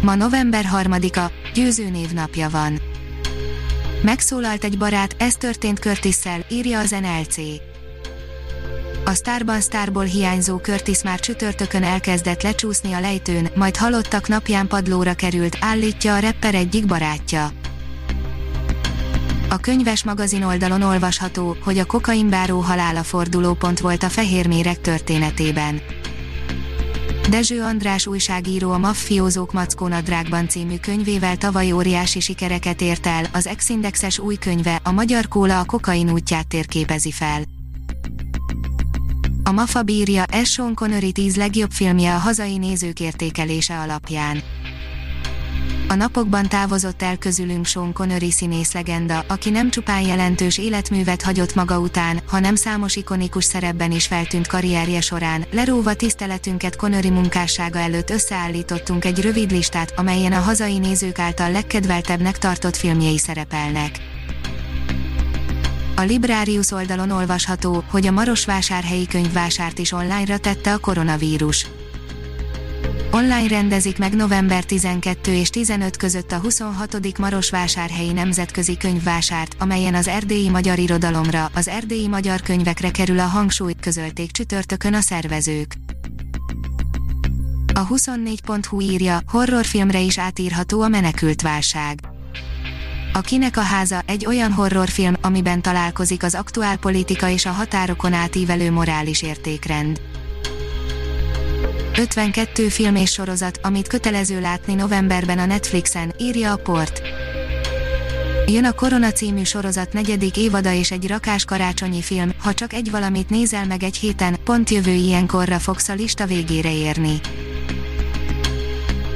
Ma november 3-a, győző névnapja van. Megszólalt egy barát, ez történt curtis írja az NLC. A Starban Starból hiányzó Curtis már csütörtökön elkezdett lecsúszni a lejtőn, majd halottak napján padlóra került, állítja a rapper egyik barátja. A könyves magazin oldalon olvasható, hogy a kokainbáró halála fordulópont volt a fehérmérek történetében. Dezső András újságíró a Maffiózók Mackónadrágban című könyvével tavaly óriási sikereket ért el, az Exindexes új könyve, a Magyar Kóla a kokain útját térképezi fel. A Mafa bírja, S. Sean Connery 10 legjobb filmje a hazai nézők értékelése alapján. A napokban távozott el közülünk Sean Connery színész legenda, aki nem csupán jelentős életművet hagyott maga után, hanem számos ikonikus szerepben is feltűnt karrierje során. Leróva tiszteletünket Connery munkássága előtt összeállítottunk egy rövid listát, amelyen a hazai nézők által legkedveltebbnek tartott filmjei szerepelnek. A Librarius oldalon olvasható, hogy a Marosvásárhelyi könyvvásárt is online-ra tette a koronavírus. Online rendezik meg november 12 és 15 között a 26. Marosvásárhelyi Nemzetközi Könyvvásárt, amelyen az erdélyi magyar irodalomra, az erdélyi magyar könyvekre kerül a hangsúly, közölték csütörtökön a szervezők. A 24.hu írja, horrorfilmre is átírható a menekült válság. A Kinek a háza egy olyan horrorfilm, amiben találkozik az aktuál politika és a határokon átívelő morális értékrend. 52 film és sorozat, amit kötelező látni novemberben a Netflixen, írja a port. Jön a Korona című sorozat negyedik évada és egy rakás karácsonyi film, ha csak egy valamit nézel meg egy héten, pont jövő ilyenkorra fogsz a lista végére érni.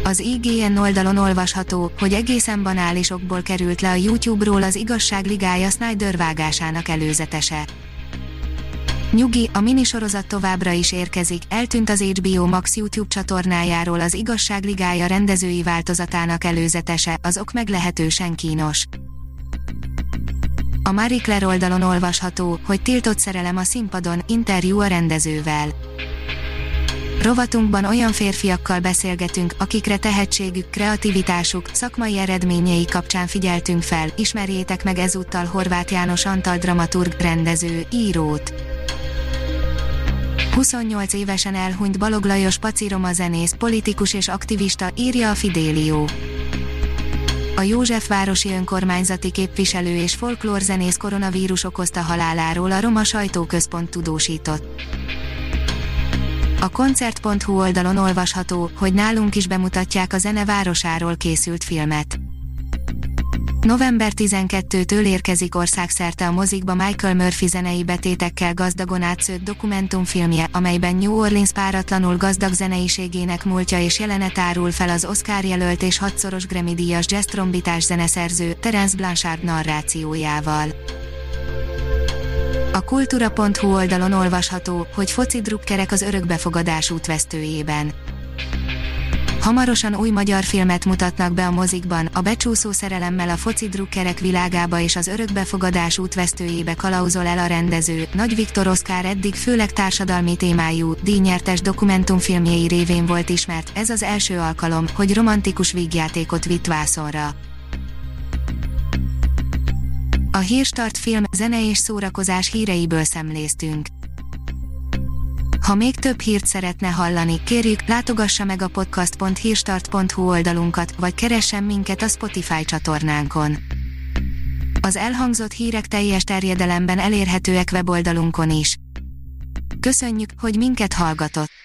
Az IGN oldalon olvasható, hogy egészen banálisokból került le a YouTube-ról az igazság ligája Snyder vágásának előzetese. Nyugi, a minisorozat továbbra is érkezik, eltűnt az HBO Max YouTube csatornájáról az Igazság Ligája rendezői változatának előzetese, az ok meglehetősen kínos. A Marie Claire oldalon olvasható, hogy tiltott szerelem a színpadon, interjú a rendezővel. Rovatunkban olyan férfiakkal beszélgetünk, akikre tehetségük, kreativitásuk, szakmai eredményei kapcsán figyeltünk fel, ismerjétek meg ezúttal Horváth János Antal dramaturg, rendező, írót. 28 évesen elhunyt Balog Lajos Paciroma zenész, politikus és aktivista, írja a Fidélió. A Józsefvárosi önkormányzati képviselő és folklórzenész koronavírus okozta haláláról a Roma Sajtóközpont tudósított. A koncert.hu oldalon olvasható, hogy nálunk is bemutatják a zene városáról készült filmet. November 12-től érkezik országszerte a mozikba Michael Murphy zenei betétekkel gazdagon átszőtt dokumentumfilmje, amelyben New Orleans páratlanul gazdag zeneiségének múltja és jelenet árul fel az Oscar jelölt és hatszoros Grammy-díjas jazz trombitás zeneszerző Terence Blanchard narrációjával. A kultúra.hu oldalon olvasható, hogy foci drukkerek az örökbefogadás útvesztőjében. Hamarosan új magyar filmet mutatnak be a mozikban, a becsúszó szerelemmel a foci drukkerek világába és az örökbefogadás útvesztőjébe kalauzol el a rendező. Nagy Viktor Oszkár eddig főleg társadalmi témájú, díjnyertes dokumentumfilmjei révén volt ismert, ez az első alkalom, hogy romantikus vígjátékot vitt vászonra. A Hírstart film, zene és szórakozás híreiből szemléztünk. Ha még több hírt szeretne hallani, kérjük, látogassa meg a podcast.hírstart.hu oldalunkat, vagy keressen minket a Spotify csatornánkon. Az elhangzott hírek teljes terjedelemben elérhetőek weboldalunkon is. Köszönjük, hogy minket hallgatott!